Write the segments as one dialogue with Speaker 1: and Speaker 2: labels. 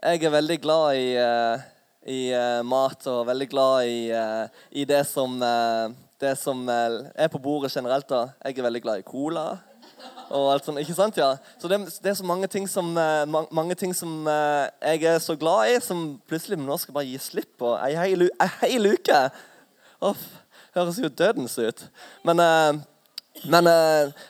Speaker 1: Jeg er veldig glad i, eh, i eh, mat og veldig glad i, eh, i det som, det som er på bordet generelt. da. Jeg er veldig glad i cola og alt sånt. Ikke sant, ja? Så det, det er så mange ting som, mange ting som jeg er så glad i, som plutselig nå skal bare gi slipp på ei hel, uke. Uff, høres jo dødens ut. Men men,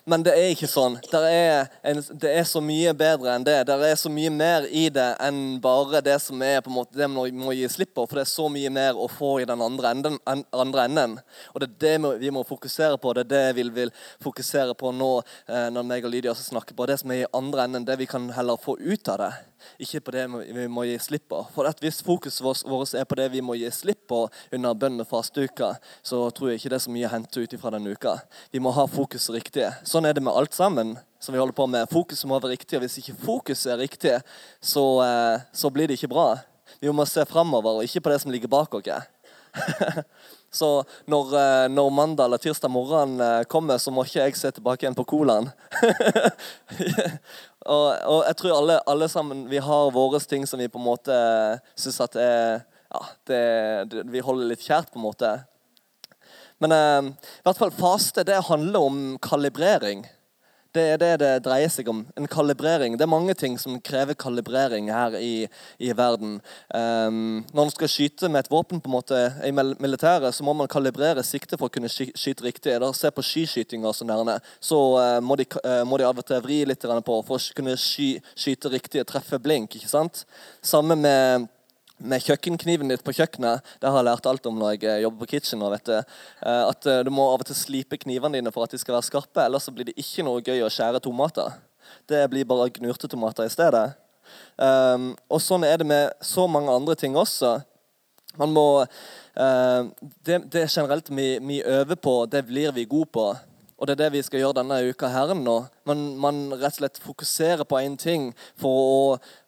Speaker 1: men det er ikke sånn. Er en, det er så mye bedre enn det. Det er så mye mer i det enn bare det som er på en måte det man må gi slipp på. For det er så mye mer å få i den andre enden. en- andre enden. Og det er det vi må fokusere på. Det er det vi vil fokusere på nå eh, når meg og Lydia snakker på. Det som er i andre enden, det vi kan heller få ut av det. Ikke på det vi må gi slipp på. For at Hvis fokuset vårt er på det vi må gi slipp på under bønn og fasteuka, så tror jeg ikke det er så mye å hente ut ifra denne uka. Vi må ha fokuset riktig. Sånn er det med alt sammen. som vi holder på med. Fokuset må være riktig, og hvis ikke fokuset er riktig, så, eh, så blir det ikke bra. Vi må se framover, og ikke på det som ligger bak oss. Så når, eh, når mandag eller tirsdag morgen eh, kommer, så må ikke jeg se tilbake igjen på colaen. og, og jeg tror alle, alle sammen vi har våre ting som vi på en måte syns at er ja, det, det, Vi holder litt kjært, på en måte. Men eh, i hvert fall faste det handler om kalibrering. Det er det det dreier seg om. En kalibrering. Det er mange ting som krever kalibrering her i, i verden. Um, når man skal skyte med et våpen på en måte i militæret, så må man kalibrere siktet for å kunne sky skyte riktig. Eller se på skiskytinga og nærme. der, så uh, må, eh, må de av og til vri litt på for å kunne sky skyte riktig og treffe blink. ikke sant? Samme med med kjøkkenkniven ditt på kjøkkenet. Det har jeg lært alt om når jeg eh, jobber på kitchen. Vet du, eh, at eh, Du må av og til slipe knivene dine for at de skal være skarpe. Ellers så blir det ikke noe gøy å skjære tomater. Det blir bare gnurte tomater i stedet. Um, og sånn er det med så mange andre ting også. Man må uh, det, det generelt vi, vi øver på, det blir vi gode på. Og det er det vi skal gjøre denne uka her nå. Man, man rett og slett fokuserer på én ting for å,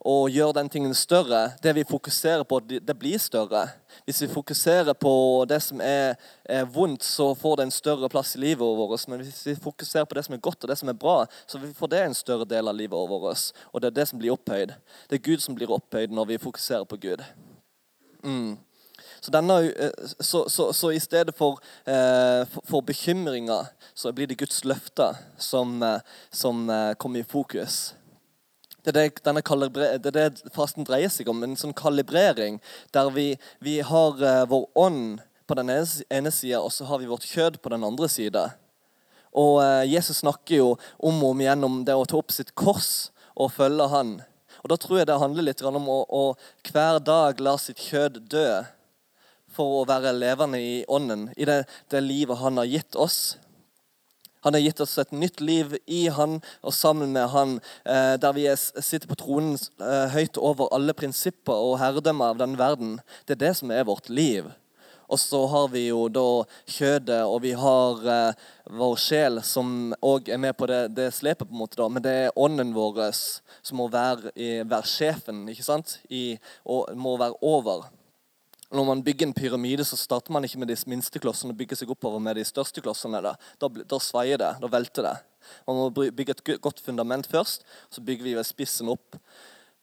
Speaker 1: å gjøre den tingen større. Det vi fokuserer på, det, blir større. Hvis vi fokuserer på det som er, er vondt, så får det en større plass i livet vårt. Men hvis vi fokuserer på det som er godt og det som er bra, så får det en større del av livet vårt. Og det er det som blir opphøyd. Det er Gud som blir opphøyd når vi fokuserer på Gud. Mm. Så, denne, eh, så, så, så i stedet eh, for, for bekymringer, så blir det Guds løfter som, eh, som kommer i fokus. Det er det, det er det fasten dreier seg om. En sånn kalibrering der vi, vi har vår ånd på den ene, sida, og så har vi vårt kjød på den andre sida. Og Jesus snakker jo om og om igjen om det å ta opp sitt kors og følge Han. Og Da tror jeg det handler litt om å, å hver dag la sitt kjød dø for å være levende i ånden, i det, det livet Han har gitt oss. Han har gitt oss et nytt liv i Han og sammen med Han, eh, der vi er, sitter på tronen eh, høyt over alle prinsipper og herredømmer av denne verden. Det er det som er vårt liv. Og så har vi jo da kjødet, og vi har eh, vår sjel, som òg er med på det, det slepet, på en måte da. Men det er ånden vår som må være, være sjefen, ikke sant? I, og må være over. Når man bygger en pyramide, så starter man ikke med de minste klossene og bygger seg oppover med de største klossene. Da, da, da sveier det. Da velter det. Man må bygge et godt fundament først, så bygger vi ved spissen opp.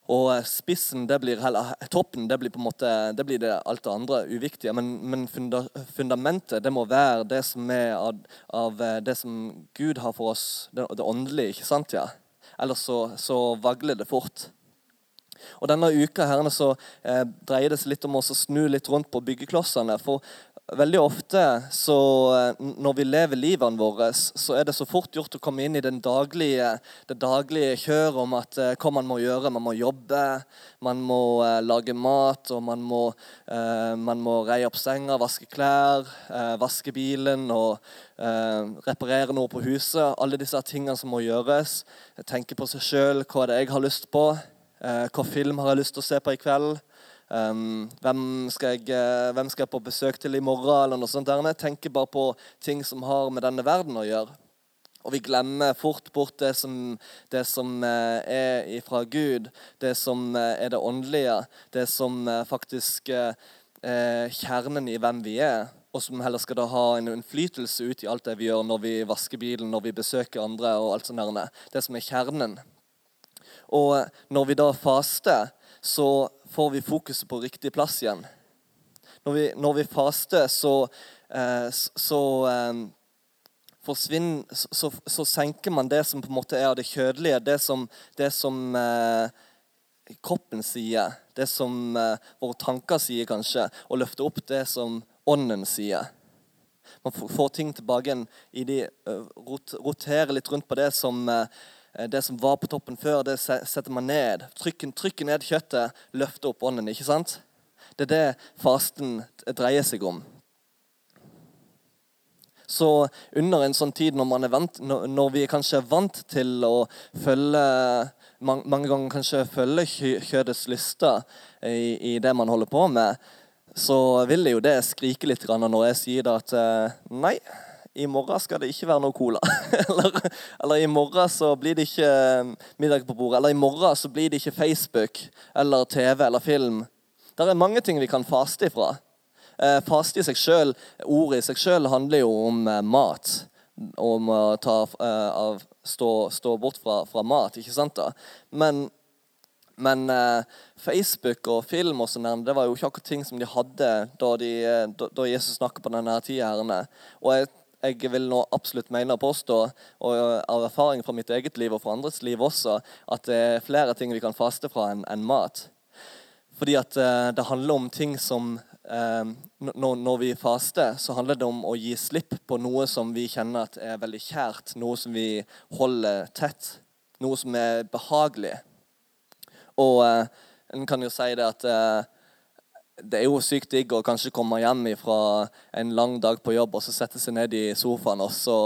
Speaker 1: Og eh, spissen, det blir heller, toppen, det blir på en måte, det blir det alt det andre uviktige. Men, men funda, fundamentet, det må være det som er av, av eh, det som Gud har for oss, det, det åndelige, ikke sant? ja? Ellers så, så vagler det fort. Og Denne uka her, så eh, dreier det seg litt om å snu litt rundt på byggeklossene. For veldig ofte så, eh, når vi lever livene våre, så er det så fort gjort å komme inn i daglige, det daglige kjøret om at eh, hva man må gjøre. Man må jobbe, man må eh, lage mat, og man må, man må reie opp senga, vaske klær, vaske bilen og reparere noe på huset. Alle disse tingene som må gjøres. Tenke på seg sjøl, hva er det jeg har lyst på. Eh, hva film har jeg lyst til å se på i kveld? Hvem, skal jeg, eh, hvem skal jeg på besøk til i morgen? eller noe sånt der. Jeg tenker bare på ting som har med denne verden å gjøre. Og vi glemmer fort bort det som, det som eh, er ifra Gud, det som er det åndelige, det som faktisk er kjernen i hvem vi er, og som heller skal da ha en innflytelse ut i alt det vi gjør når vi vasker bilen, når vi besøker andre og alt sånt der. Det som er kjernen. Og når vi da faster, så får vi fokuset på riktig plass igjen. Når vi, når vi faster, så, eh, så eh, forsvinner så, så, senker man det som på en måte er det kjødelige, det som, det som eh, kroppen sier, det som eh, våre tanker sier, kanskje, og løfter opp det som ånden sier. Man får ting tilbake igjen i de rot, Roterer litt rundt på det som, uh, det som var på toppen før. Det setter man ned. Trykker, trykker ned kjøttet, løfter opp ånden. ikke sant? Det er det fasten dreier seg om. Så under en sånn tid når, vant, når vi kanskje er vant til å følge mange ganger kanskje følge kjødets lyster i, i, det man holder på med, så vil det jo det skrike litt når jeg sier at eh, nei, i morgen skal det ikke være noe cola. eller, eller, i morgen så blir det ikke eh, middag på bordet. Eller i morgen så blir det ikke Facebook eller TV eller film. Det er mange ting vi kan faste ifra. Eh, faste i seg sjøl, ordet i seg sjøl, handler jo om eh, mat. Om å ta, eh, av, stå, stå, bort fra, fra, mat, ikke sant? da? Men men eh, Facebook og film og sånn, det var jo ikke akkurat ting som de hadde da, de, eh, da, da Jesus snakket på denne tida. Og jeg, jeg, vil nå absolutt mene og påstå, og av erfaring fra mitt eget liv og fra andres liv også, at det er flere ting vi kan faste fra enn en mat. Fordi at eh, det handler om ting som eh, når, når, vi faster, så handler det om å gi slipp på noe som vi kjenner at er veldig kjært, noe som vi holder tett, noe som er behagelig. Og eh, en kan jo si det at eh, det er jo sykt digg å kanskje komme hjem fra en lang dag på jobb og så sette seg ned i sofaen og så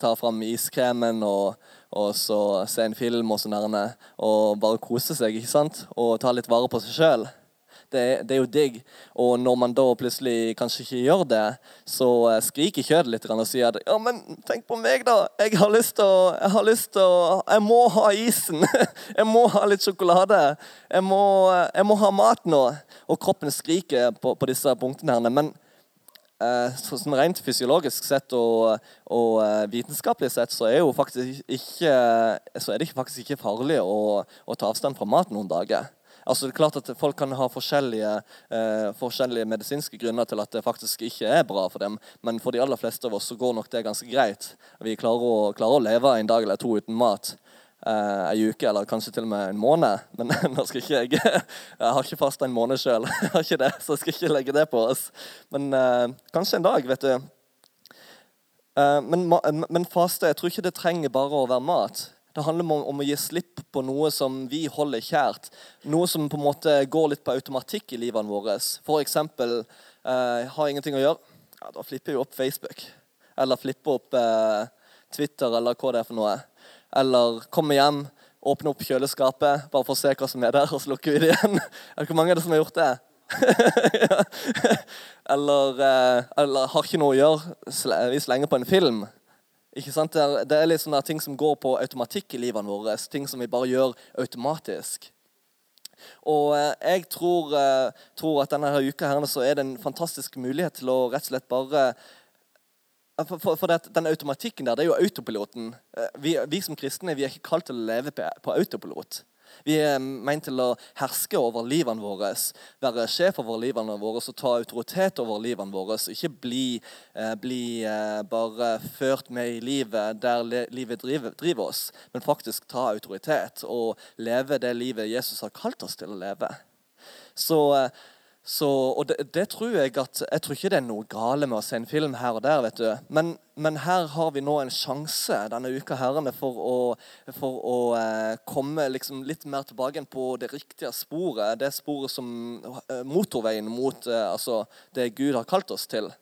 Speaker 1: ta fram iskremen og, og så se en film og sånn og bare kose seg ikke sant? og ta litt vare på seg sjøl. Det, det, er jo digg. Og når man da plutselig kanskje ikke gjør det, så eh, skriker kjødet litt og sier at ja, men tenk på meg, da. Jeg har lyst til å Jeg har lyst til å Jeg må ha isen. Jeg må ha litt sjokolade. Jeg må, jeg må ha mat nå. Og kroppen skriker på, på disse punktene. her, men så, sånn Rent fysiologisk sett og, og vitenskapelig sett så er, ikke, så er det faktisk ikke farlig å, å ta avstand fra mat noen dager. Altså det er klart at Folk kan ha forskjellige, eh, forskjellige, medisinske grunner til at det faktisk ikke er bra for dem, men for de aller fleste av oss så går nok det ganske greit. Vi klarer å, klarer å leve en dag eller to uten mat. Eh, ei uke eller kanskje til og med en måned. Men nå skal ikke jeg Jeg har ikke fasta en måned sjøl, så jeg skal ikke legge det på oss. Men eh, kanskje en dag, vet du. Eh, men, men faste, jeg tror ikke det trenger bare å være mat. Det handler om, om, å gi slipp på noe som vi holder kjært. Noe som på en måte går litt på automatikk i livene våre. For eksempel eh, har ingenting å gjøre. Ja, da flipper jeg opp Facebook. Eller flipper opp eh, Twitter, eller hva det er for noe. Eller kommer hjem, åpner opp kjøleskapet bare for å se hva som er der, og så lukker vi det igjen. Hvor mange er det som har gjort det? eller, eh, eller har ikke noe å gjøre. Vi slenger på en film. Ikke sant? Det er, det er litt ting som går på automatikk i livene våre. Ting som vi bare gjør automatisk. Og eh, jeg tror, eh, tror, at denne her uka her, så er det en fantastisk mulighet til å rett og slett bare eh, For, for, for det, den automatikken der, det er jo autopiloten. Vi, vi, som kristne vi er ikke kalt til å leve på, på autopilot. Vi er meint til å herske over livene våre, være sjef over livene våre og ta autoritet over livene våre. Ikke bli, eh, bli eh, bare ført med i livet der livet driver, driver, oss, men faktisk ta autoritet og leve det livet Jesus har kalt oss til å leve. Så eh, så, og det, det, tror Jeg at, jeg tror ikke det er noe gale med å se en film her og der. vet du. Men, men her har vi nå en sjanse denne uka herrene, for å, for å eh, komme liksom litt mer tilbake på det riktige sporet. Det sporet som eh, motorveien mot eh, altså det Gud har kalt oss til.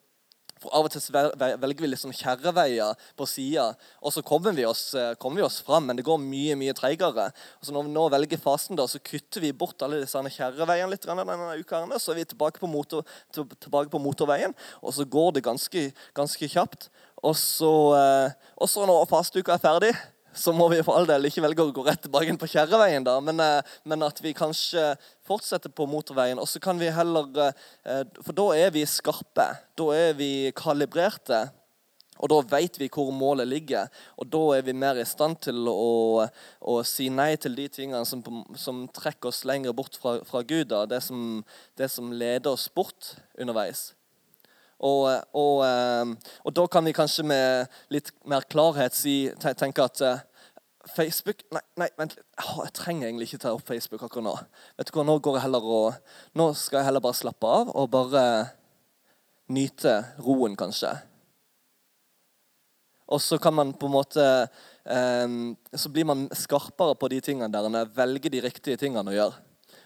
Speaker 1: Av og til velger vi liksom kjerreveier på sida, og så kommer vi, oss, eh, kommer vi oss fram, men det går mye mye treigere. Når vi nå velger fasen, da, så kutter vi bort alle disse kjerreveiene litt denne uka. Så er vi tilbake på, motor, tilbake på motorveien, og så går det ganske, ganske kjapt. Og så, eh, og så når fasteuka er ferdig, så må vi for all del ikke velge å gå rett tilbake på kjerreveien, da, men, eh, men, at vi kanskje fortsetter på motorveien. Og så kan vi heller eh, For da er vi skarpe. Da er vi kalibrerte. Og da vet vi hvor målet ligger, og da er vi mer i stand til å, å si nei til de tingene som, som trekker oss lenger bort fra, fra Gud. Da. Det, som, det som leder oss bort underveis. Og, og, eh, og, da kan vi kanskje med litt mer klarhet si, tenke at eh, Facebook Nei, nei vent litt. Jeg trenger egentlig ikke ta opp Facebook akkurat nå. Vet du hva, Nå går jeg heller og, nå skal jeg heller bare slappe av og bare nyte roen, kanskje. Og så kan man på en måte eh, Så blir man skarpere på de tingene der. Velge de riktige tingene å gjøre.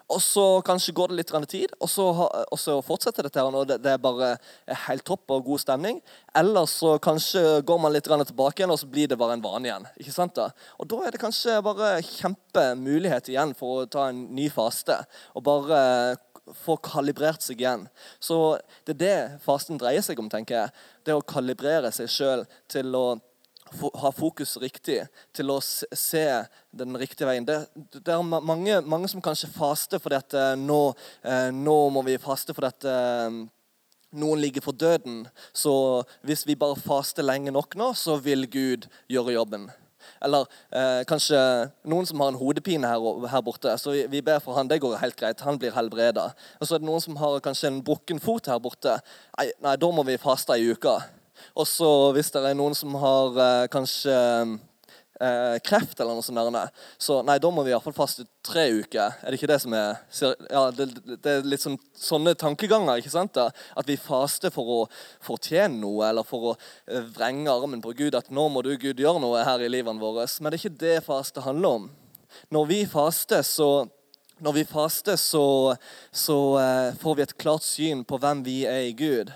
Speaker 1: Og så kanskje går det litt tid, og så, og så fortsetter dette her, og det, det, er bare helt topp og god stemning. Eller så kanskje går man litt tilbake igjen, og så blir det bare en vane igjen. ikke sant da? Og da er det kanskje bare kjempemulighet igjen for å ta en ny faste. Og bare få kalibrert seg igjen. Så det er det fasten dreier seg om, tenker jeg. Det å kalibrere seg sjøl til å ha fokus riktig, til å se den riktige veien. Det, det er mange, mange, som kanskje faster for at eh, nå, eh, nå må vi faste for at eh, noen ligger for døden. Så hvis vi bare faster lenge nok nå, så vil Gud gjøre jobben. Eller eh, kanskje noen som har en hodepine her, her borte. Så vi, vi, ber for han, det går helt greit. Han blir helbreda. Og så er det noen som har kanskje en brukken fot her borte. Nei, nei da må vi faste ei uke. Og så hvis det er noen som har eh, kanskje eh, kreft eller noe sånt, så nei, da må vi iallfall faste tre uker. Er det ikke det som er Ja, det, det er litt sånn, sånne tankeganger. ikke sant? da? At vi faster for å fortjene noe, eller for å eh, vrenge armen på Gud. At nå må du, Gud, gjøre noe her i livene våre. Men det er ikke det faste handler om. Når vi faster, så når vi faster, så, så uh, får vi et klart syn på hvem vi er i Gud.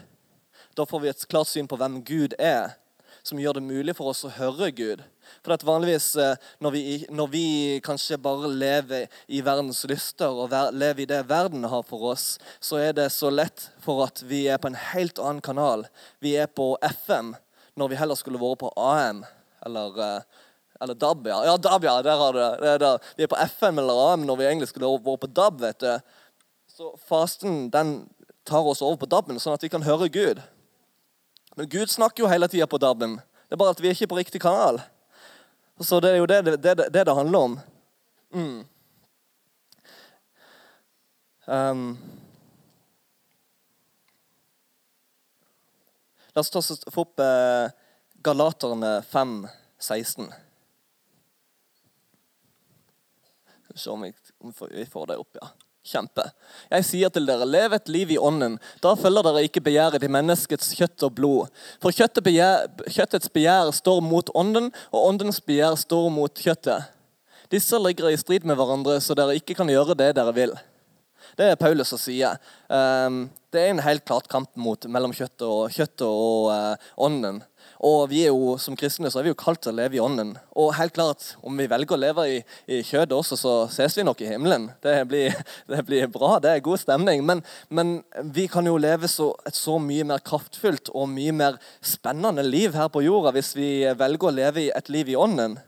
Speaker 1: Da får vi et klart syn på hvem Gud er, som gjør det mulig for oss å høre Gud. For at vanligvis eh, når vi, når vi kanskje bare lever i verdens lyster og lever i det verden har for oss, så er det så lett for at vi er på en helt annen kanal. Vi er på FM når vi heller skulle vært på AM eller, eh, eller DAB. Ja, ja DAB, ja. Der har du det. det vi er på FM eller AM når vi egentlig skulle vært på DAB. vet du. Så fasten den tar oss over på DAB-en, sånn at vi kan høre Gud. Men Gud snakker jo hele tida på DAB-en. Det er bare at vi er ikke på riktig kanal. Så det er jo det det, det, det, handler om. Mm. Um. La oss ta oss opp eh, Galaterne 5, 16. Skal vi se om vi får det opp, ja kjempe. Jeg sier til dere, lev et liv i ånden. Da følger dere ikke begjæret til menneskets kjøtt og blod. For begjær, kjøttets begjær står mot ånden, og åndens begjær står mot kjøttet. Disse ligger i strid med hverandre, så dere ikke kan gjøre det dere vil. Det er Paulus som sier. Um, det er en helt klart kamp mot, mellom kjøttet og, kjøttet og uh, ånden. Og vi er jo, som kristne så er vi jo kalt til å leve i ånden. Og helt klart, om vi velger å leve i, i kjødet også, så ses vi nok i himmelen. Det blir, det blir bra, det er god stemning. Men, men vi kan jo leve så, et så mye mer kraftfullt og mye mer spennende liv her på jorda hvis vi velger å leve et liv i ånden.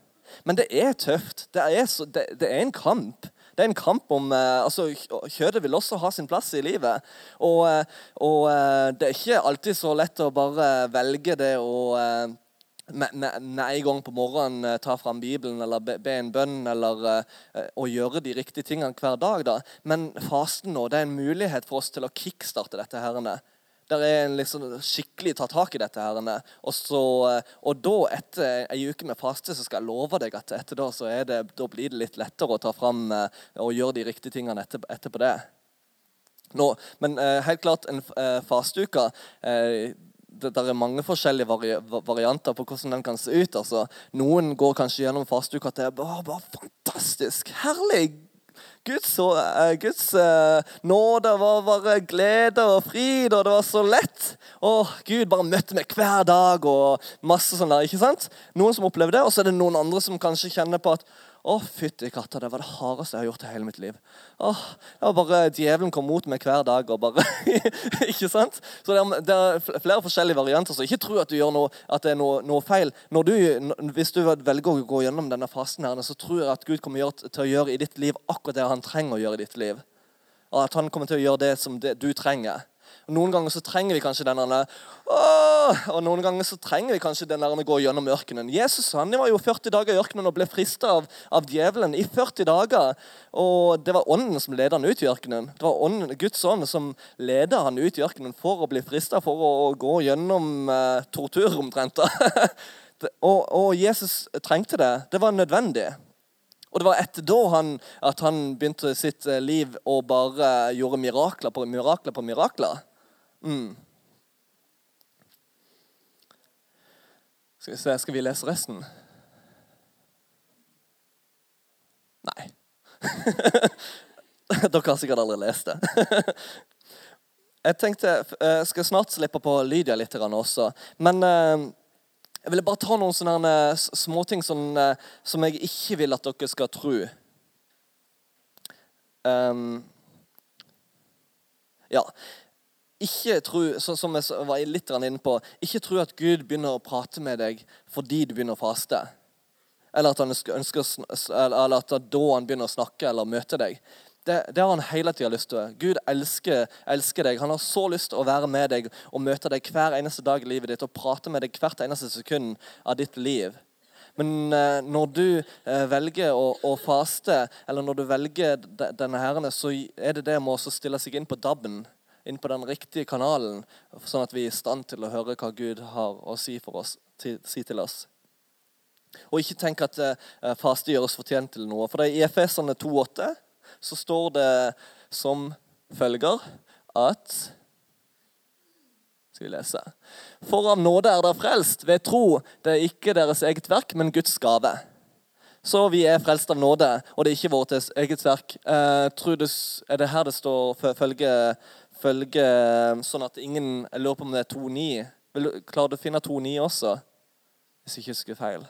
Speaker 1: Men det er tøft. Det er, så, det, det er en kamp. Det er en kamp om eh, altså Kjøttet vil også ha sin plass i livet. Og, eh, og, eh, det er ikke alltid så lett å bare velge det å med, med, en gang på morgenen ta fram Bibelen eller be, be en bønn eller å gjøre de riktige tingene hver dag. da. Men fasten nå, det er en mulighet for oss til å kickstarte dette. herrene. Der er en liksom skikkelig tatt tak i dette. her. Og, så, og da, etter ei uke med faste, så skal jeg love deg at etter da, så det, da blir det litt lettere å ta fram eh, og gjøre de riktige tingene etter, etterpå det. Nå, men eh, helt klart, en eh, fasteuke det, der er mange forskjellige vari, varianter på hvordan den kan se ut. Altså, noen går kanskje gjennom fasteuka er bare, bare fantastisk. Herlig! Guds, uh, Guds uh, nåde var bare glede og frid, og det var så lett. Og Gud bare møtte meg hver dag og masse sånn der. ikke sant? Noen som opplever det, og så er det noen andre som kanskje kjenner på at å, fytti katta, det var det hardeste jeg har gjort i hele mitt liv. Åh, det var bare Djevelen kom mot meg hver dag og bare Ikke sant? Så det er, det er, flere forskjellige varianter. Så ikke tro at du gjør noe, at det er noe, noe feil. Du, hvis du velger å gå gjennom denne fasen, her, så tror jeg at Gud kommer til å gjøre i ditt liv akkurat det han trenger å gjøre i ditt liv. Og at han kommer til å gjøre det som det, du trenger. Noen ganger så trenger vi kanskje den der, og noen ganger så trenger vi kanskje den der å gå gjennom ørkenen. Jesus han var jo 40 dager i ørkenen og ble frista av, av, djevelen i 40 dager. Og det var ånden som ledet han ut i ørkenen. Det var ånden, Guds ånd som ledet han ut i ørkenen for å bli frista, for å, å, gå gjennom eh, tortur omtrent. og, og Jesus trengte det. Det var nødvendig. Og det var etter da han, at han begynte sitt eh, liv og bare gjorde mirakler på mirakler på mirakler. Mm. Skal vi se, skal vi lese resten? Nei. Dere har sikkert aldri lest det. Jeg tenkte jeg eh, skal snart slippe på Lydia litt også. Men eh, jeg ville bare ta noen sånne småting som, eh, som jeg ikke vil at dere skal tro. Um, ja. Ikke tro, som jeg var litt inne på, ikke tro at Gud begynner å prate med deg fordi du begynner å faste. Eller at, han ønsker, eller at da han begynner å snakke eller møte deg. Det, det, har han hele tida lyst til. Gud elsker, elsker, deg. Han har så lyst til å være med deg og møte deg hver eneste dag i livet ditt og prate med deg hvert eneste sekund av ditt liv. Men eh, når du eh, velger å, å, faste, eller når du velger denne herren, så er det det med å stille seg inn på DAB-en, inn på den riktige kanalen, sånn at vi er i stand til å høre hva Gud har å si, oss, til, si til oss. Og ikke tenk at eh, faste gjør oss fortjent til noe. For det i Efesene 2,8 så står det som følger at skal vi lese. For av nåde er dere frelst ved tro. Det er ikke deres eget verk, men Guds gave. Så vi er frelst av nåde, og det er ikke vårt eget verk. Eh, er det her det står følge, følge sånn at ingen Jeg lurer på om det er 2-9. Klarer du å finne 2-9 også? Hvis jeg ikke husker feil.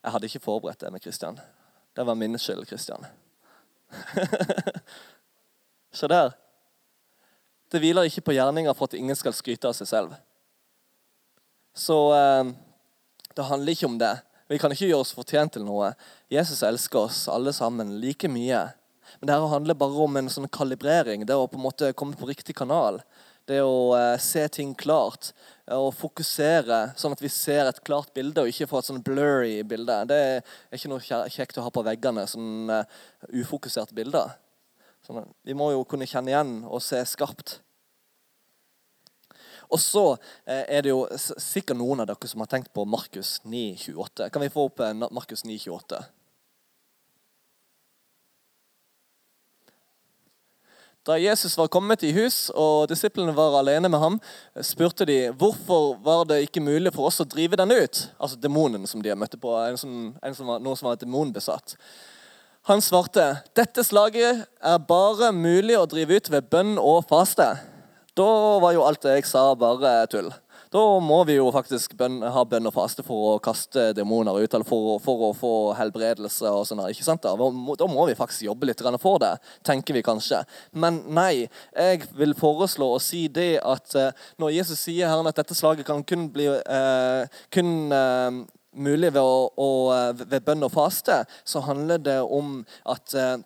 Speaker 1: Jeg hadde ikke forberedt det med Kristian. Det var min skyld, Kristian. Se der. Det hviler ikke på gjerninger for at ingen skal skryte av seg selv. Så eh, det handler ikke om det. Vi kan ikke gjøre oss fortjent til noe. Jesus elsker oss alle sammen like mye. Men det her handler bare om en sånn kalibrering. Det å på en måte komme på riktig kanal. Det å eh, se ting klart og fokusere, sånn at vi ser et klart bilde og ikke får et sånn blurry bilde. Det er ikke noe kjekt å ha på veggene, sånn uh, bilder. bilde. Sånn, vi må jo kunne kjenne igjen og se skarpt. Og så uh, er det jo sikkert noen av dere som har tenkt på Markus 9,28. Kan vi få opp uh, Markus 9,28? Da Jesus var kommet i hus og disiplene var alene med ham, spurte de hvorfor var det ikke mulig for oss å drive den ut. Altså demonen som de møtte på, en som, en som var, noen som var demonbesatt. Han svarte dette slaget er bare mulig å drive ut ved bønn og faste. Da var jo alt det jeg sa, bare tull. Da må vi jo faktisk bønn, ha bønn og faste for å kaste demoner ut, eller for, for å få helbredelse og sånn. ikke sant Da? da må vi faktisk jobbe litt for det, tenker vi kanskje. Men nei, jeg vil foreslå å si det at eh, når Jesus sier her at dette slaget kan kun bli eh, kun eh, mulig ved, å, å, eh, ved bønn og faste, så handler det om at eh,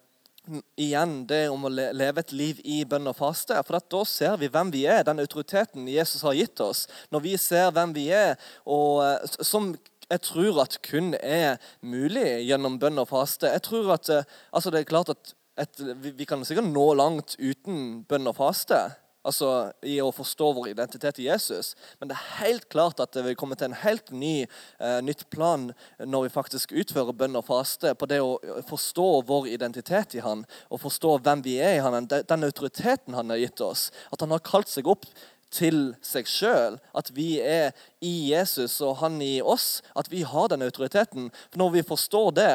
Speaker 1: igjen det om å leve et liv i bønn og faste. For da ser vi hvem vi er, den autoriteten Jesus har gitt oss. Når vi ser hvem vi er, og eh, som jeg tror at kun er mulig gjennom bønn og faste. Jeg tror at, eh, altså Det er klart at et, vi kan sikkert nå langt uten bønn og faste altså i å forstå vår identitet i Jesus. Men det er helt klart at vi kommer til en helt ny, eh, nytt plan når vi faktisk utfører bønn og faste, på det å forstå vår identitet i Han, og forstå hvem vi er i Han, den autoriteten Han har gitt oss. At Han har kalt seg opp til seg sjøl. At vi er i Jesus og han i oss. At vi har den autoriteten. For når vi forstår det,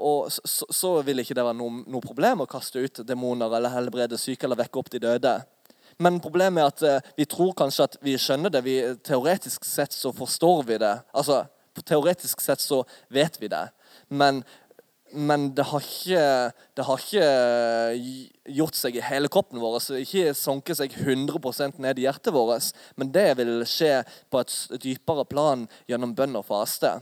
Speaker 1: så, så, vil ikke det være noe, noe problem å kaste ut demoner eller helbrede syke eller vekke opp de døde. Men problemet er at eh, vi tror kanskje at vi skjønner det. Vi, teoretisk sett så forstår vi det. Altså, Teoretisk sett så vet vi det. Men, men det, har ikke, det, har ikke, gjort seg i hele kroppen vår. Så ikke sunket seg 100% ned i hjertet vårt. Men det vil skje på et dypere plan gjennom bønn og faste.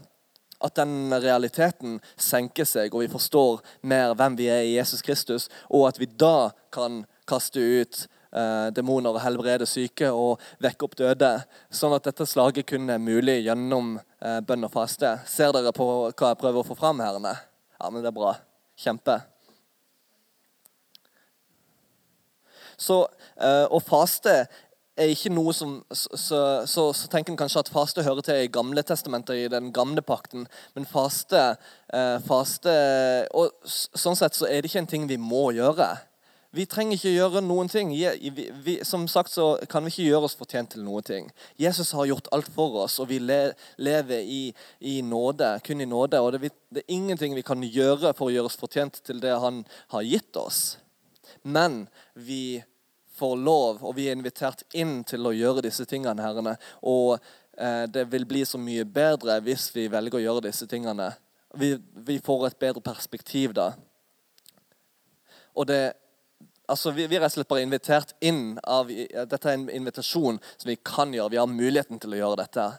Speaker 1: At den realiteten senker seg, og vi forstår mer hvem vi er i Jesus Kristus, og at vi da kan kaste ut eh, demoner og helbrede syke og vekke opp døde. Sånn at dette slaget kun er mulig gjennom eh, bønn og faste. Ser dere på hva jeg prøver å få fram, her? Ja, men det er bra. Kjempe. Så eh, å faste er ikke noe som så, så, så, så tenker en kanskje at faste hører til i Gamle testamenter, i den gamle pakten. Men faste, eh, faste Og sånn sett så er det ikke en ting vi må gjøre. Vi trenger ikke gjøre noen ting. Som sagt så kan vi ikke gjøre oss fortjent til noen ting. Jesus har gjort alt for oss, og vi le, lever i, i, nåde, kun i nåde. Og det, det, er ingenting vi kan gjøre for å gjøre oss fortjent til det han har gitt oss. Men vi får lov, og vi er invitert inn til å gjøre disse tingene. herrene. Og eh, det vil bli så mye bedre hvis vi velger å gjøre disse tingene. Vi, vi får et bedre perspektiv da. Og det, altså vi, vi er rett og slett bare invitert inn av Dette er en invitasjon som vi kan gjøre. Vi har muligheten til å gjøre dette.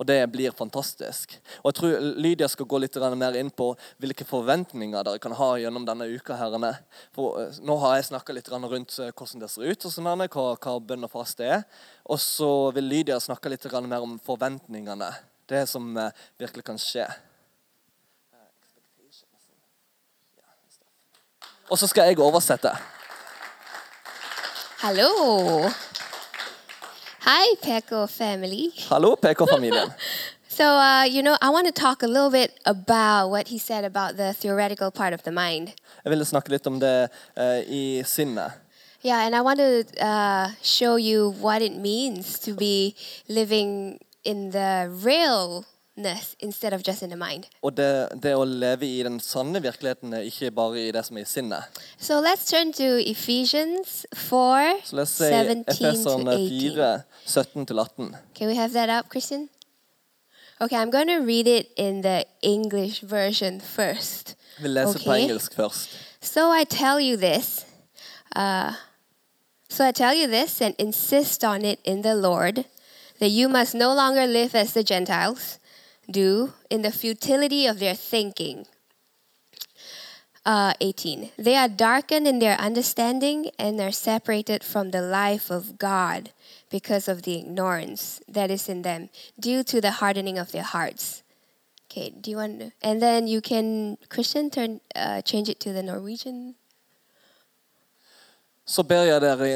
Speaker 1: Og det blir fantastisk. Og jeg tror Lydia skal gå litt mer inn på hvilke forventninger dere kan ha gjennom denne uka. herrene. For eh, Nå har jeg snakka litt rundt eh, hvordan det ser ut, og sånn, hva, hva bønn og faste er. Og så vil Lydia snakke litt mer om forventningene. Det som eh, virkelig kan skje. Og så skal jeg oversette.
Speaker 2: Hallo. Hi, Peko family.
Speaker 1: Hallo, Peko-familien.
Speaker 2: so, uh, you know, I want to talk a little bit about what he said about the theoretical part of the mind.
Speaker 1: Jeg ville snakke litt om det uh, i sinnet.
Speaker 2: Yeah, and I want to uh, show you what it means to be living in the real instead of just in the mind.
Speaker 1: Og det, det, å leve i den sanne virkeligheten, ikke bare i det som er i sinnet.
Speaker 2: So let's turn to Ephesians 4,
Speaker 1: Så la oss se Efeserne 4, 17-18.
Speaker 2: Can we have that up, Christian? Okay, I'm going to read it in the English version first.
Speaker 1: Vi leser okay. på engelsk først.
Speaker 2: So I tell you this. Uh, so I tell you this and insist on it in the Lord that you must no longer live as the Gentiles do in the futility of their thinking. Uh, 18. They are darkened in their understanding and are separated from the life of God because of the ignorance that is in them due to the hardening of their hearts. Okay, do you want to? And then you can, Christian, turn, uh, change it to the Norwegian
Speaker 1: så ber jeg dere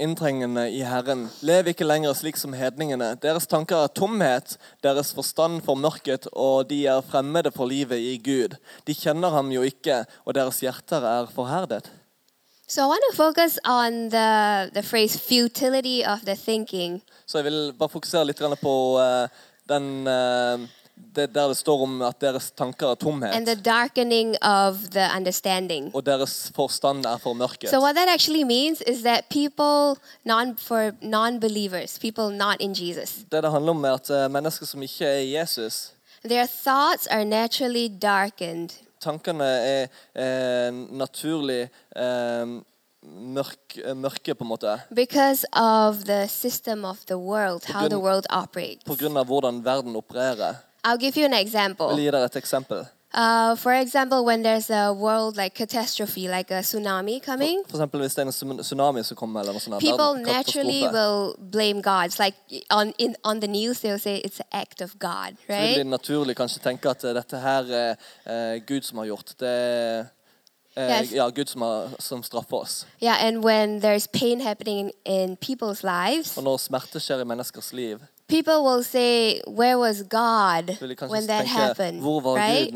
Speaker 1: inntrengende i Herren, lev ikke lenger slik som hedningene. Deres tanker er tomhet, deres forstand formørket, og de er fremmede for livet i Gud. De kjenner ham jo ikke, og deres hjerter er forherdet.
Speaker 2: So I want to focus on the, the phrase futility of the thinking.
Speaker 1: Så jeg vil bare fokusere litt på uh, den uh, det der det står om at deres tanker er tomhet.
Speaker 2: And the darkening of the understanding.
Speaker 1: Og deres forstand er formørket.
Speaker 2: So what that actually means is that people non for non-believers, people not in Jesus.
Speaker 1: Det det handler om er at uh, mennesker som ikke er Jesus.
Speaker 2: Their thoughts are naturally darkened.
Speaker 1: Tankene er eh, naturlig eh, mørk, eh, mørke, på en måte.
Speaker 2: Because of the system of the world, how the world operates.
Speaker 1: På grunn av hvordan verden opererer.
Speaker 2: I'll give you an example.
Speaker 1: Vil gi deg et eksempel.
Speaker 2: Uh, for example, when there's a world like catastrophe, like a tsunami coming,
Speaker 1: for, example, hvis det er en tsunami som kommer, eller noe sånt,
Speaker 2: people naturally will blame God. It's like on, in, on the news, they'll say it's an act of God, right?
Speaker 1: Så vil de naturlig kanskje tenke at dette her er uh, Gud som har gjort det. Uh, yes. Ja, Gud som, har, som straffer oss.
Speaker 2: Yeah, and when there's pain happening in people's lives,
Speaker 1: Og når smerte skjer i menneskers liv,
Speaker 2: people will say, Where was God when that happened? right?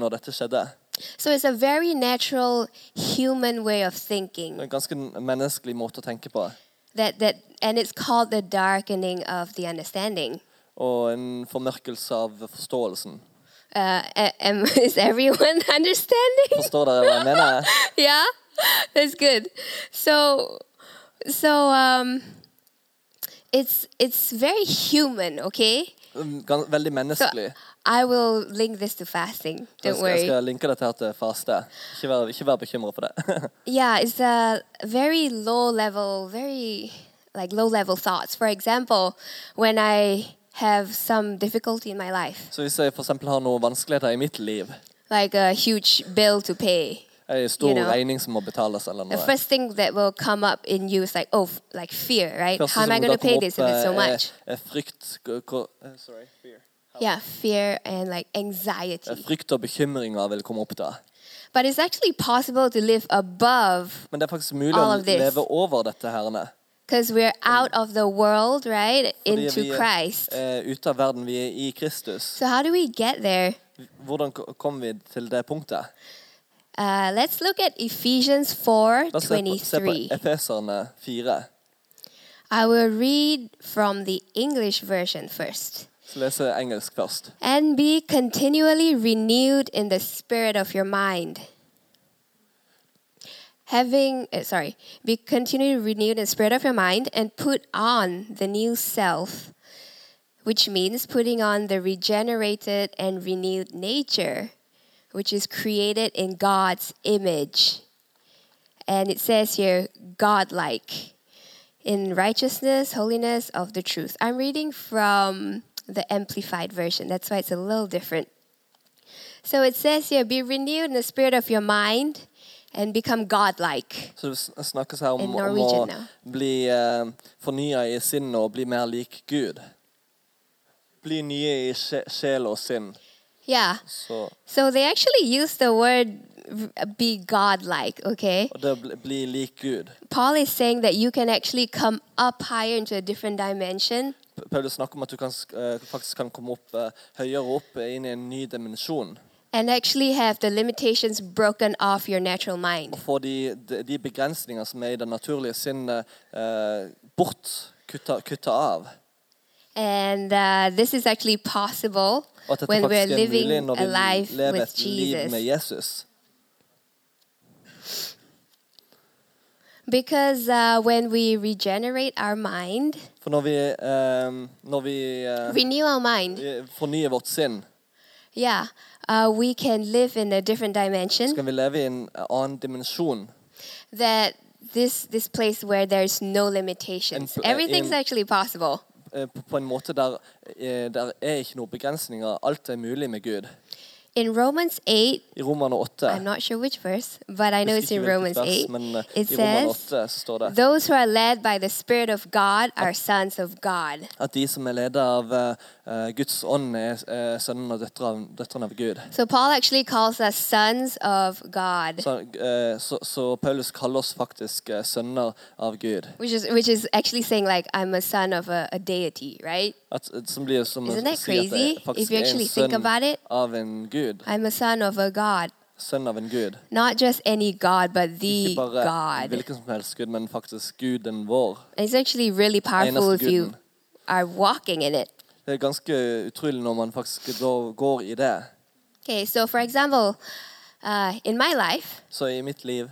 Speaker 2: So it's a very natural human way of thinking. That, that, and it's called the darkening of the understanding.
Speaker 1: Og en formørkelse av forståelsen.
Speaker 2: Uh, am, is everyone understanding?
Speaker 1: Forstår dere hva jeg mener?
Speaker 2: yeah, that's good. So, so um, it's it's very human, okay?
Speaker 1: Um, veldig menneskelig. So,
Speaker 2: I will link this to fasting. Don't
Speaker 1: skal,
Speaker 2: worry.
Speaker 1: Jeg skal linke dette her til faste. Ikke vær, ikke vær bekymret for det.
Speaker 2: yeah, it's a very low level, very like low level thoughts. For example, when I have some difficulty in my life,
Speaker 1: Så hvis jeg for eksempel har noen vanskeligheter i mitt liv,
Speaker 2: like a huge bill to pay,
Speaker 1: en stor
Speaker 2: You know.
Speaker 1: regning som må betales eller
Speaker 2: the first thing that will come up in you is like, oh, like fear, right?
Speaker 1: Første
Speaker 2: How am I going to pay this if it's so
Speaker 1: eh,
Speaker 2: much?
Speaker 1: er, er frykt eh, Sorry, fear.
Speaker 2: Yeah, fear and like
Speaker 1: Eh,
Speaker 2: anxiety.
Speaker 1: Frykt og bekymringer vil komme opp da.
Speaker 2: But it's actually possible to live above
Speaker 1: Men det er faktisk mulig
Speaker 2: All
Speaker 1: å
Speaker 2: of this.
Speaker 1: leve over dette herrene.
Speaker 2: because we're out of the world, right?
Speaker 1: Fordi
Speaker 2: Into
Speaker 1: vi
Speaker 2: Christ.
Speaker 1: er ute av verden, vi er i Kristus.
Speaker 2: So, how do we get there?
Speaker 1: Hvordan kommer kom vi til det punktet?
Speaker 2: Uh, let's look at Ephesians 4
Speaker 1: La oss se på, se på
Speaker 2: 23.
Speaker 1: Efeserne 4.
Speaker 2: I will read from the English version first.
Speaker 1: Så leser engelsk først.
Speaker 2: And be continually renewed in the spirit of your mind. Having, uh, sorry, be continually renewed in the spirit of your mind and put on the new self, which means putting on the regenerated and renewed nature, which is created in God's image. And it says here, godlike, in righteousness, holiness of the truth. I'm reading from the Amplified Version. That's why it's a little different. So it says here, be renewed in the spirit of your mind and become godlike.
Speaker 1: Så det sn- snakkes her om, om å
Speaker 2: Norwegian now.
Speaker 1: bli eh, fornya i sinnet og bli mer lik Gud. Bli nye i sje- sjel og sinn.
Speaker 2: Yeah.
Speaker 1: Så,
Speaker 2: So they actually use the word be godlike, okay?
Speaker 1: det bli, bli lik Gud.
Speaker 2: Paul is saying that you can actually come up higher into a different dimension
Speaker 1: Paulus snakker om at du kan, eh, faktisk kan komme opp, eh, høyere opp eh, inn i en ny dimensjon.
Speaker 2: and actually have the limitations broken off your natural mind.
Speaker 1: Og få de, de, de begrensninger som er i det naturlige sinnet, eh, bort. Kutta, kutta av.
Speaker 2: And uh, this is actually possible
Speaker 1: Og at dette
Speaker 2: when we're
Speaker 1: er
Speaker 2: living a life with
Speaker 1: et liv med
Speaker 2: Jesus. Because uh, when we regenerate our mind,
Speaker 1: For når vi, eh, når vi eh,
Speaker 2: renew our mind,
Speaker 1: vi fornyer vårt sinn,
Speaker 2: yeah, uh, we can live in a different dimension.
Speaker 1: vi leve i en annen dimensjon.
Speaker 2: That this this place where there's no limitations,
Speaker 1: uh,
Speaker 2: everything's
Speaker 1: in-
Speaker 2: actually possible.
Speaker 1: Eh, På, en måte der, eh, der er ikke noen begrensninger. Alt er mulig med Gud.
Speaker 2: In Romans 8,
Speaker 1: I Romerne 8
Speaker 2: I'm not sure which verse, but I know it's in Romans
Speaker 1: vers,
Speaker 2: 8.
Speaker 1: men eh,
Speaker 2: It says,
Speaker 1: 8 står det
Speaker 2: Those who are led by the Spirit of God are sons of God.
Speaker 1: at de som er ledet av eh, eh, Guds ånd, er uh, sønnene og av, døtrene av Gud.
Speaker 2: So Paul actually calls us sons of God,
Speaker 1: Så, eh, så, så Paulus kaller oss faktisk sønner av Gud.
Speaker 2: which is which is actually saying like I'm a son of a, a deity, right?
Speaker 1: At, som blir som
Speaker 2: Isn't that crazy? If you
Speaker 1: er
Speaker 2: actually think about it,
Speaker 1: av en Gud.
Speaker 2: I'm a son of a God,
Speaker 1: Sønn av en Gud.
Speaker 2: not just any God, but the
Speaker 1: Ikke bare
Speaker 2: God.
Speaker 1: hvilken som helst Gud, men faktisk Guden vår.
Speaker 2: And it's actually really powerful
Speaker 1: Eneste
Speaker 2: if you
Speaker 1: guden.
Speaker 2: are walking in it.
Speaker 1: Det er ganske utrolig når man faktisk går, går i det.
Speaker 2: Okay, so for example, uh, in my life,
Speaker 1: Så i mitt liv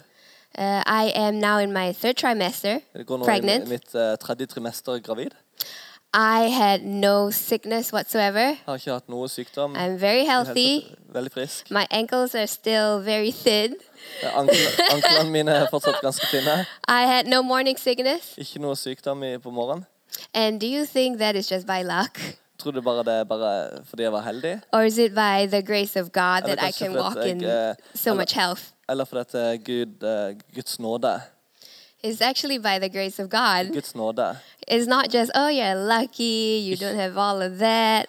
Speaker 2: uh, I am now in my third trimester,
Speaker 1: Det går nå
Speaker 2: pregnant.
Speaker 1: i mitt eh, tredje trimester gravid.
Speaker 2: I had no sickness whatsoever.
Speaker 1: Har ikke hatt noe sykdom.
Speaker 2: I'm very healthy.
Speaker 1: Veldig frisk.
Speaker 2: My ankles are still very thin.
Speaker 1: Anklene mine er fortsatt ganske tynne.
Speaker 2: I had no morning sickness.
Speaker 1: Ikke noe sykdom i, på morgenen.
Speaker 2: And do you think that is just by luck?
Speaker 1: Tror du bare det er bare fordi jeg var heldig?
Speaker 2: Or is it by the grace of God that I can walk in
Speaker 1: eh,
Speaker 2: so
Speaker 1: eller-
Speaker 2: much health?
Speaker 1: Eller fordi at Gud, Guds nåde?
Speaker 2: It's actually by the grace of God.
Speaker 1: Guds nåde.
Speaker 2: It's not just, oh, you're lucky, you don't have all of that.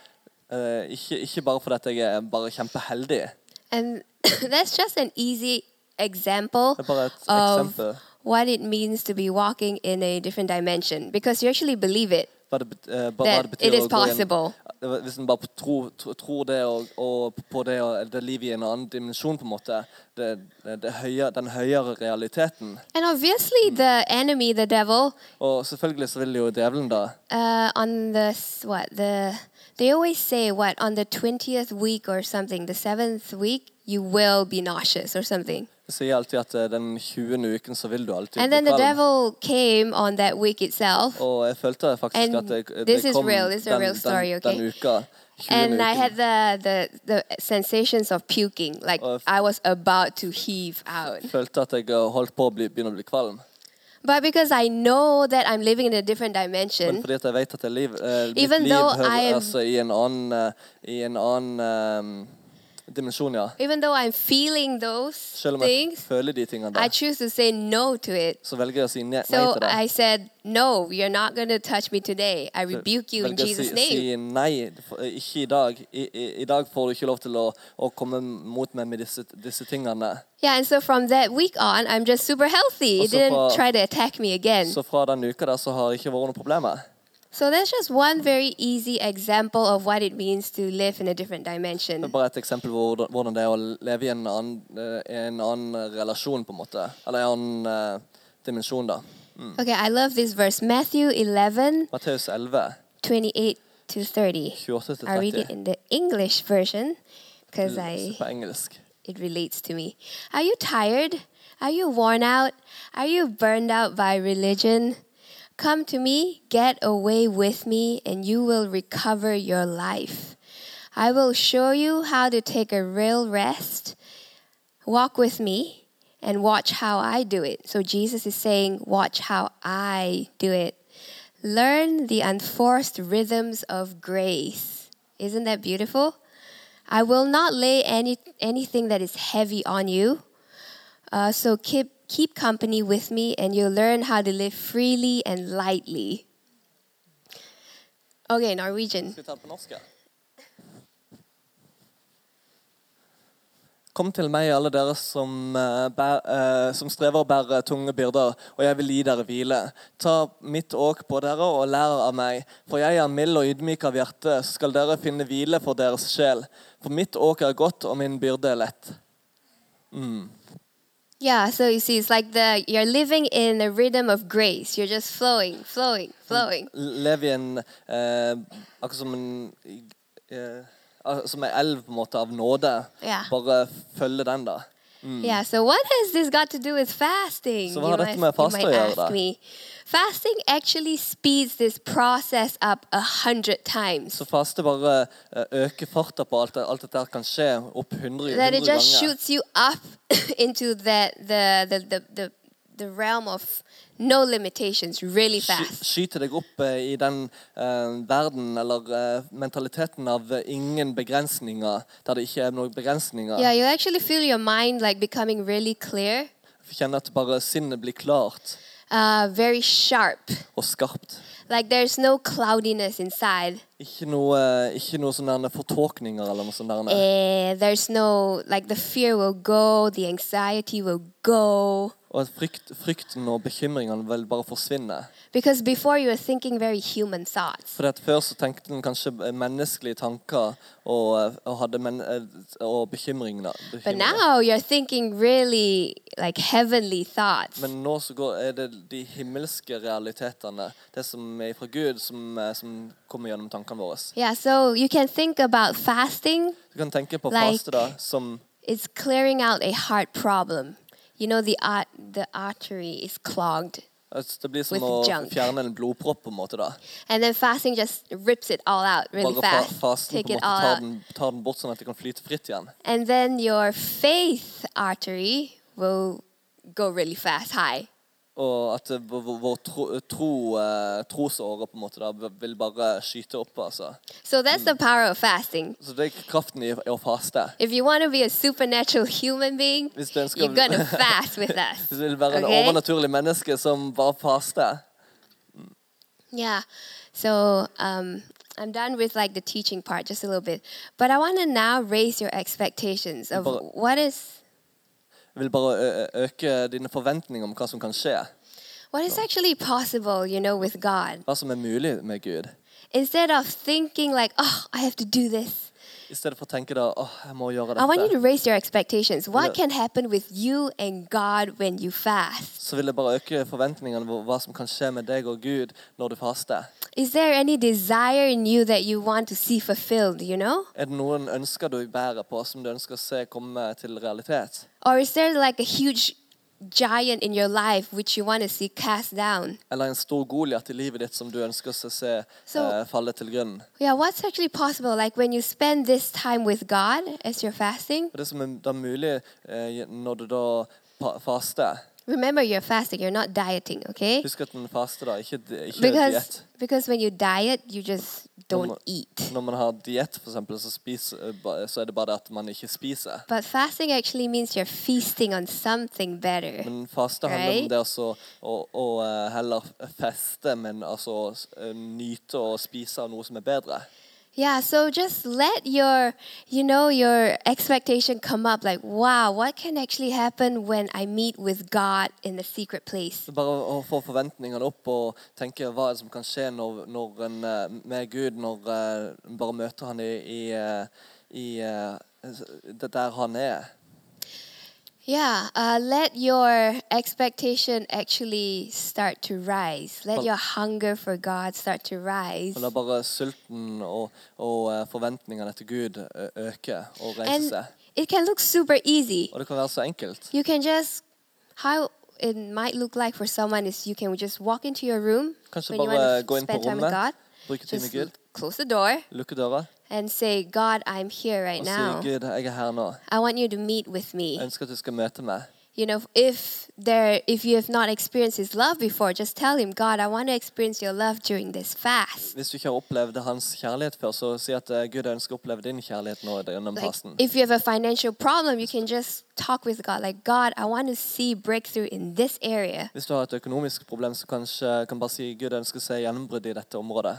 Speaker 1: Eh, ikke, ikke bare fordi at jeg er bare kjempeheldig.
Speaker 2: And that's just an easy example
Speaker 1: Det er bare et
Speaker 2: of
Speaker 1: eksempel.
Speaker 2: what it means to be walking in a different dimension because you actually believe it
Speaker 1: Hva det, eh, hva det betyr
Speaker 2: it is
Speaker 1: å gå inn-
Speaker 2: possible.
Speaker 1: Det- Hvis en bare tror, det og, og på det og det livet i en annen dimensjon, på en måte det, det, det Den høyere realiteten.
Speaker 2: And obviously, the enemy, the devil,
Speaker 1: Og selvfølgelig så vil jo djevelen da
Speaker 2: uh, on the what the they always say what on the twentieth week or something, the seventh week you will be nauseous or something.
Speaker 1: Sier alltid at eh, den 20. uken så vil du alltid
Speaker 2: And then the devil came on that week itself,
Speaker 1: Og jeg følte faktisk
Speaker 2: And
Speaker 1: at det, det kom
Speaker 2: real,
Speaker 1: den,
Speaker 2: real story, okay?
Speaker 1: den uka.
Speaker 2: and I had the, the the sensations of puking, like I was about to heave out.
Speaker 1: følte at jeg eh, holdt på å bli, begynne å bli kvalm.
Speaker 2: but because I know that I'm living in a different dimension,
Speaker 1: liv, eh,
Speaker 2: Even though I am-
Speaker 1: altså, i en annen, i en annen dimensjon, ja.
Speaker 2: even though I'm feeling those
Speaker 1: Selv om jeg
Speaker 2: things,
Speaker 1: føler de tingene
Speaker 2: I
Speaker 1: der,
Speaker 2: choose to say no to it.
Speaker 1: så velger jeg å si ne- nei
Speaker 2: So
Speaker 1: til det.
Speaker 2: I said, No, you're not going to touch me today. I rebuke you in
Speaker 1: velger å
Speaker 2: Jesus' name.
Speaker 1: si nei, for- eh, ikke i dag. I, i, I dag får du ikke lov til å, å komme mot meg med disse, disse tingene.
Speaker 2: Yeah, and so from that week on, I'm just super healthy. It
Speaker 1: Also
Speaker 2: didn't
Speaker 1: for-
Speaker 2: try to attack me again.
Speaker 1: Så fra den uka der så har det ikke vært noe problem.
Speaker 2: So that's just one very easy example of what it means to live in a different
Speaker 1: Det er
Speaker 2: dimension.
Speaker 1: bare et eksempel på hvordan- det er å leve i en annen, eh, en annen relasjon, på en måte. Eller en annen eh, dimensjon, da.
Speaker 2: Okay, I love this verse. Matthew 11,
Speaker 1: Matteus 11,
Speaker 2: 28 to 30.
Speaker 1: 28
Speaker 2: I'll read it in the English version because I
Speaker 1: På engelsk.
Speaker 2: it relates to me. Are you tired? Are you worn out? Are you burned out by religion? Come to me, get away with me, and you will recover your life. I will show you how to take a real rest. Walk with me and watch how I do it. So Jesus is saying, Watch how I do it. Learn the unforced rhythms of grace. Isn't that beautiful? I will not lay any anything that is heavy on you. Uh, so keep keep company with me, and you'll learn how to live freely and lightly. Okay, Norwegian.
Speaker 1: Norsk? ja? Kom til meg, alle dere som, eh, bær, eh, som strever og bærer tunge byrder, og jeg vil gi dere hvile. Ta mitt åk på dere og lær av meg, for jeg er mild og ydmyk av hjerte, så skal dere finne hvile for deres sjel. For mitt åk er godt, og min byrde er lett.
Speaker 2: Yeah, so you see, it's like the you're living in a rhythm of grace. You're just flowing, flowing, flowing.
Speaker 1: Lev i en eh, Akkurat som en eh, Som en elv på en måte av nåde.
Speaker 2: Ja.
Speaker 1: Bare følge den, da.
Speaker 2: Yeah. So what has this got to do with fasting?
Speaker 1: Hva
Speaker 2: you might, you might ask me. Fasting actually speeds this process up a hundred times.
Speaker 1: Så faste bare eh, øker farta på alt, alt dette kan skje opp 100,
Speaker 2: that it just
Speaker 1: ganger.
Speaker 2: shoots you up into the, the, the, the, the, the realm of no limitations really fast.
Speaker 1: Skyter deg opp eh, i den uh, verden, eller uh, mentaliteten av ingen begrensninger, der det ikke er noen begrensninger.
Speaker 2: Yeah, you actually feel your mind like becoming really clear,
Speaker 1: Kjenner at bare sinnet blir klart
Speaker 2: uh, very sharp.
Speaker 1: og skarpt.
Speaker 2: Like there's no cloudiness inside.
Speaker 1: Ikke noe, ikke noe sånne fortåkninger eller noe sånt.
Speaker 2: Eh, there's no, like the fear will go, the anxiety will go.
Speaker 1: Og at frykt, frykten og bekymringene vil bare forsvinne.
Speaker 2: Because before you were thinking very human thoughts.
Speaker 1: For at Før så tenkte en kanskje menneskelige tanker og, eh, og hadde men, eh, og bekymringer.
Speaker 2: But now you're thinking really like heavenly thoughts.
Speaker 1: Men nå så går, er det de himmelske realitetene, det som er fra Gud, som, eh, som kommer gjennom tankene våre.
Speaker 2: Yeah, so you can think about fasting.
Speaker 1: Du kan tenke på
Speaker 2: Like-
Speaker 1: faste da, som
Speaker 2: It's clearing out a heart problem. You know, the, art, the artery is clogged.
Speaker 1: det blir som
Speaker 2: With
Speaker 1: å
Speaker 2: junk.
Speaker 1: fjerne en blodpropp. på en måte da.
Speaker 2: And then fasting just rips it all out really
Speaker 1: Bare
Speaker 2: fast.
Speaker 1: fasten
Speaker 2: Take
Speaker 1: på en
Speaker 2: it
Speaker 1: måte
Speaker 2: all
Speaker 1: tar den, tar den bort, sånn at det kan flyte fritt igjen.
Speaker 2: And then your faith artery will go really fast, high.
Speaker 1: Og at vår tro, tro, eh, trosåre på en måte da, vil bare skyte opp. altså.
Speaker 2: So that's the power of fasting.
Speaker 1: Så det er kraften i, å faste.
Speaker 2: If you want to be a supernatural human being,
Speaker 1: Hvis du ønsker
Speaker 2: you're to fast with us.
Speaker 1: Hvis du vil være en
Speaker 2: Okay?
Speaker 1: overnaturlig menneske som bare faster
Speaker 2: Yeah. So um, I'm done with like the teaching part just a little bit, but I want to now raise your expectations of what is
Speaker 1: vil bare øke dine forventninger om hva som kan skje.
Speaker 2: what is actually possible, you know, with God.
Speaker 1: Hva som er mulig med Gud.
Speaker 2: Instead of thinking like, oh, I have to do this,
Speaker 1: I stedet for å tenke da åh, jeg må gjøre
Speaker 2: I want you
Speaker 1: dette.
Speaker 2: to raise your expectations. What can happen with you and God when you fast?
Speaker 1: Så vil jeg bare øke forventningene på hva som kan skje med deg og Gud når du faster.
Speaker 2: Is there any desire in you that you want to see fulfilled, you know?
Speaker 1: Er det noen ønsker du bærer på som du ønsker å se komme til realitet?
Speaker 2: Or is there like a huge giant in your life which you want to see cast down?
Speaker 1: Eller en stor Goliat i livet ditt som du ønsker å se
Speaker 2: Så-
Speaker 1: eh, falle til grunnen?
Speaker 2: Yeah, what's actually possible? Like when you spend this time with God as you're fasting,
Speaker 1: det som er da mulig eh, når du da faster,
Speaker 2: Remember, you're fasting. You're not dieting, okay?
Speaker 1: Husk at den faste, da. Ikke, ikke
Speaker 2: Because because when you diet, you just don't
Speaker 1: man-
Speaker 2: eat.
Speaker 1: Når man har diett, for eksempel, så, spiser, eh, så er det bare det at man ikke spiser.
Speaker 2: But fasting actually means you're feasting on something better.
Speaker 1: Men faste handler
Speaker 2: Right.
Speaker 1: om det også å, å eh, heller feste, men altså nyte og spise av noe som er bedre.
Speaker 2: Yeah, so just let your, you know, your expectation come up like, wow, what can actually happen when I meet with God in the secret place?
Speaker 1: Bare å få forventningene opp og tenke hva er som kan skje når, når en, eh, med Gud, når eh, en bare møter han i, i, eh, i det der han er.
Speaker 2: Yeah, uh, let your expectation actually start to rise. Let your hunger for God start to rise.
Speaker 1: La bare sulten og, og eh, forventningene til Gud ø- øke og reise
Speaker 2: And
Speaker 1: seg.
Speaker 2: it can look super easy.
Speaker 1: Og det kan være så enkelt.
Speaker 2: You can just, how it might look like for someone is you can just walk into your room
Speaker 1: Kanskje
Speaker 2: when you want to spend time with God.
Speaker 1: bruke tid med
Speaker 2: Just
Speaker 1: Gud,
Speaker 2: close the door
Speaker 1: lukke døra
Speaker 2: and say, God, I'm here right now.
Speaker 1: Gud, jeg er her nå.
Speaker 2: I want you to meet with me.
Speaker 1: Jeg ønsker at du skal møte meg.
Speaker 2: You know, if there, if you have not experienced His love before, just tell Him, God, I want to experience Your love during this fast.
Speaker 1: Hvis du ikke har opplevd hans kjærlighet før, så si at eh, Gud ønsker å oppleve din kjærlighet nå gjennom
Speaker 2: Like,
Speaker 1: fasten.
Speaker 2: if you have a financial problem, you can just talk with God, like, God, I want to see breakthrough in this area.
Speaker 1: Hvis du har et økonomisk problem, så kanskje kan bare si Gud jeg ønsker å se gjennombrudd i dette området.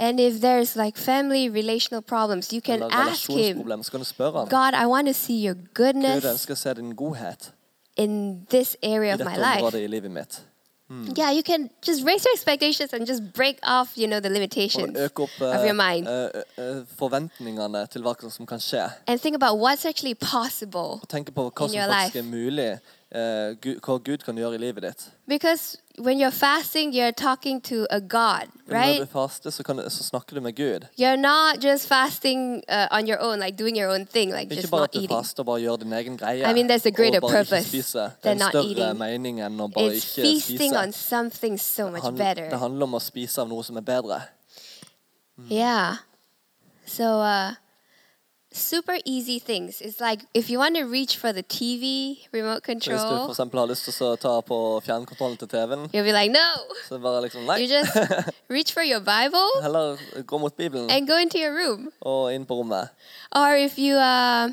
Speaker 2: And if there's like family relational problems, you can ask Him,
Speaker 1: relasjonsproblem, så kan du spørre ham.
Speaker 2: God, I want to see Your goodness
Speaker 1: ønsker å se din godhet
Speaker 2: in this area of my life.
Speaker 1: området i livet mitt. Hmm.
Speaker 2: Yeah, you can just raise your expectations and just break off, you know, the limitations
Speaker 1: opp
Speaker 2: of your mind.
Speaker 1: Eh, eh, eh, forventningene til hva som kan skje.
Speaker 2: and think about what's actually possible.
Speaker 1: Og tenke på hva
Speaker 2: In your life.
Speaker 1: Er Gud, hva Gud kan gjøre i livet ditt.
Speaker 2: Because when you're fasting, you're talking to a God,
Speaker 1: Når
Speaker 2: right?
Speaker 1: du faster, så, kan, så snakker du med Gud.
Speaker 2: You're not just fasting uh, on your own, like doing your own thing, like
Speaker 1: Ikke
Speaker 2: just
Speaker 1: bare
Speaker 2: not
Speaker 1: at du
Speaker 2: eating.
Speaker 1: faster og bare gjør din egen greie.
Speaker 2: I mean, there's a greater
Speaker 1: og bare
Speaker 2: purpose
Speaker 1: spise. Det er
Speaker 2: than
Speaker 1: en
Speaker 2: not
Speaker 1: større
Speaker 2: eating.
Speaker 1: mening enn å bare
Speaker 2: It's
Speaker 1: ikke
Speaker 2: feasting on something so much
Speaker 1: Han, det
Speaker 2: better.
Speaker 1: handler om å spise av noe som er bedre.
Speaker 2: Yeah. So, uh, super easy things. It's like if you want to reach for the TV remote
Speaker 1: Så hvis du for
Speaker 2: control,
Speaker 1: eksempel har lyst til å ta på fjernkontrollen til TV-en,
Speaker 2: you'll be like, no.
Speaker 1: så det bare liksom Nei.
Speaker 2: You just reach for your Bible
Speaker 1: Heller gå mot Bibelen
Speaker 2: and go into your room.
Speaker 1: og inn på rommet.
Speaker 2: Or if you uh,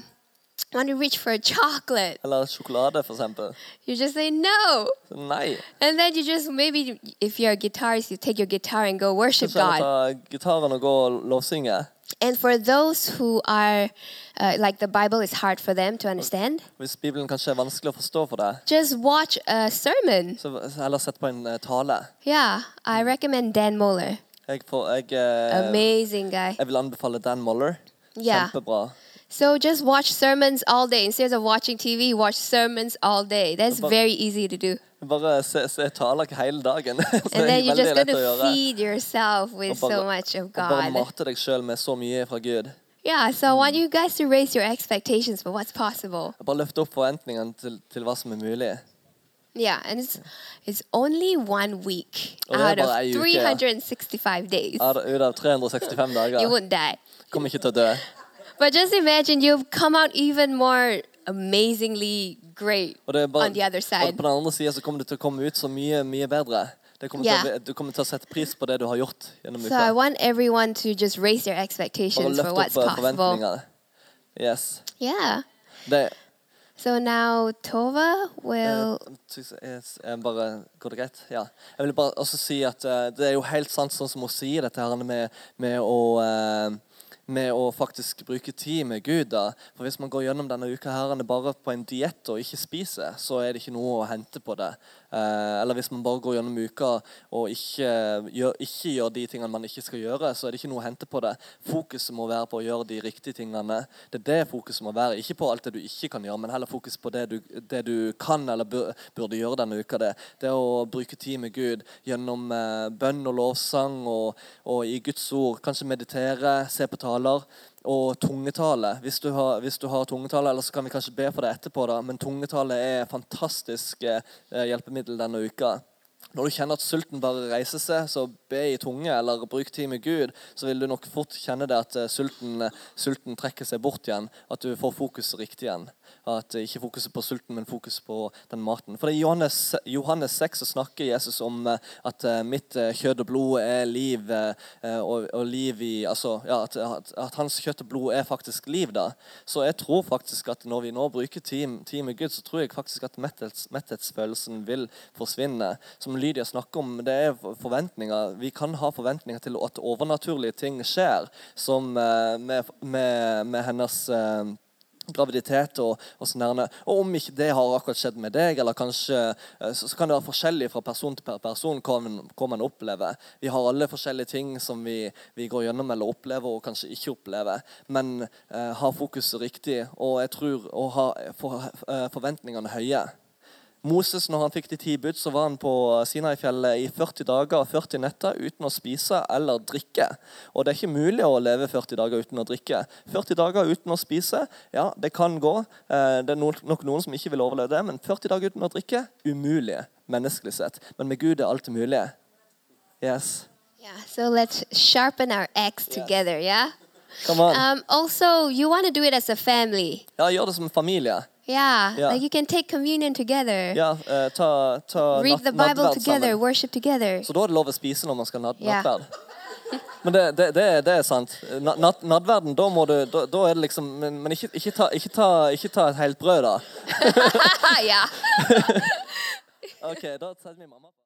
Speaker 2: want to reach for a chocolate,
Speaker 1: Eller sjokolade, for eksempel.
Speaker 2: you just say no.
Speaker 1: Så nei.
Speaker 2: And then you just maybe, if you're a guitarist, you take your guitar and go worship
Speaker 1: Kanskje
Speaker 2: God.
Speaker 1: ta gitaren og gå og lovsynge.
Speaker 2: And for those who are, uh, like the Bible is hard for them to understand,
Speaker 1: Hvis Bibelen kanskje er vanskelig å forstå for deg,
Speaker 2: just watch a sermon.
Speaker 1: så så heller sett på en eh, tale.
Speaker 2: Yeah, I recommend Dan Moeller.
Speaker 1: Jeg, får, jeg, eh,
Speaker 2: Amazing guy.
Speaker 1: jeg vil anbefale Dan Moller.
Speaker 2: Yeah.
Speaker 1: Kjempebra.
Speaker 2: So just watch sermons all day. Instead of watching TV, watch sermons all day. That's very easy to do.
Speaker 1: Bare se, se taler hele dagen. Så
Speaker 2: And
Speaker 1: er
Speaker 2: then you're just going to feed yourself with
Speaker 1: bare-
Speaker 2: so much of
Speaker 1: Og bare
Speaker 2: God.
Speaker 1: mate deg med så mye fra Gud.
Speaker 2: Yeah, so I want you guys to raise your expectations for what's possible.
Speaker 1: Bare løfte opp forventningene til, til hva som er mulig.
Speaker 2: Yeah, and it's it's only one week
Speaker 1: er
Speaker 2: out of 365 days.
Speaker 1: Det Ut av 365
Speaker 2: You wouldn't die.
Speaker 1: Kommer ikke til å dø.
Speaker 2: But just imagine you've come out even more amazingly great
Speaker 1: er bare,
Speaker 2: on the other
Speaker 1: og
Speaker 2: side.
Speaker 1: på den andre sida så kommer du til å komme ut så mye, mye bedre. Det kommer
Speaker 2: Ja.
Speaker 1: til du kommer til å sette pris på det du har gjort gjennom
Speaker 2: So I want everyone to just raise their expectations for what's
Speaker 1: eh,
Speaker 2: possible.
Speaker 1: Yes.
Speaker 2: Yeah.
Speaker 1: Det,
Speaker 2: So now Tova will.
Speaker 1: Eh, eh, bare, Går det greit? Ja. Jeg vil bare også si at det er jo helt sant sånn som hun sier dette her med, med å eh, med å faktisk bruke tid med Gud. da. For Hvis man går gjennom denne uka her bare på en diett og ikke spiser, så er det ikke noe å hente på det. Eh, eller hvis man bare går gjennom uka og ikke gjør, ikke gjør de tingene man ikke skal gjøre, så er det ikke noe å hente på det. Fokuset må være på å gjøre de riktige tingene. Det er det fokuset må være. Ikke på alt det du ikke kan gjøre, men heller fokus på det du, det du kan eller burde gjøre denne uka. Det, det å bruke tid med Gud gjennom eh, bønn og lovsang og, og i Guds ord. Kanskje meditere, se på taler og tungetale. Hvis du har, hvis du har tungetale, eller så kan vi kanskje be for det etterpå, da. men tungetale er et fantastisk eh, hjelpemiddel denne uka. Når du kjenner at sulten bare reiser seg, så be i tunge eller bruk tid med Gud. Så vil du nok fort kjenne det at eh, sulten, sulten trekker seg bort igjen. At du får fokuset riktig igjen. At Ikke fokuset på sulten, men fokus på den maten. For I Johannes, Johannes 6 så snakker Jesus om eh, at eh, mitt eh, kjøtt og blod er liv. Og, og liv i, altså, ja, at, at, at hans kjøtt og blod er faktisk liv. da. Så jeg tror faktisk at når vi nå bruker tid, med Gud, så tror jeg faktisk at mettels, metthetsfølelsen vil forsvinne. Som Lydia snakker om, det er forventninger. Vi kan ha forventninger til at overnaturlige ting skjer, som med, med, med hennes graviditet og, og sånn. Og om ikke det har akkurat skjedd med deg, eller kanskje, eh, så, så kan det være forskjellig fra person til person hva man, hva man opplever. Vi har alle forskjellige ting som vi, vi går gjennom eller opplever og kanskje ikke opplever. Men eh, ha fokuset riktig, og jeg tror å ha for, eh, forventningene høye. Moses, når han fikk de ti bud, så var han på Sinai-fjellet i 40 dager og 40 netter uten å spise eller drikke. Og det er ikke mulig å leve 40 dager uten å drikke. 40 dager uten å spise, ja, det kan gå. Eh, Det er nok noen som ikke vil overleve det, men 40 dager uten å drikke, umulig menneskelig sett. Men med Gud er alt mulig. Yes.
Speaker 2: Yeah, so let's sharpen our axe together, yeah?
Speaker 1: Come on.
Speaker 2: Um, also, you want to do it as a family.
Speaker 1: Ja, gjør det som familie.
Speaker 2: Yeah,
Speaker 1: Yeah.
Speaker 2: like you can take communion together,
Speaker 1: Ja, uh, ta, ta
Speaker 2: read the Bible together,
Speaker 1: sammen.
Speaker 2: worship together.
Speaker 1: Så da er det lov å spise når man skal nat
Speaker 2: yeah.
Speaker 1: Nattverd. Men det, det, det, er- det er sant. Nat, nattverden, da må du Da, da er det liksom Men, men ikke, ikke, ta, ikke, ta, ikke ta et helt brød, da.
Speaker 2: ja.
Speaker 1: OK, da setter vi mamma på.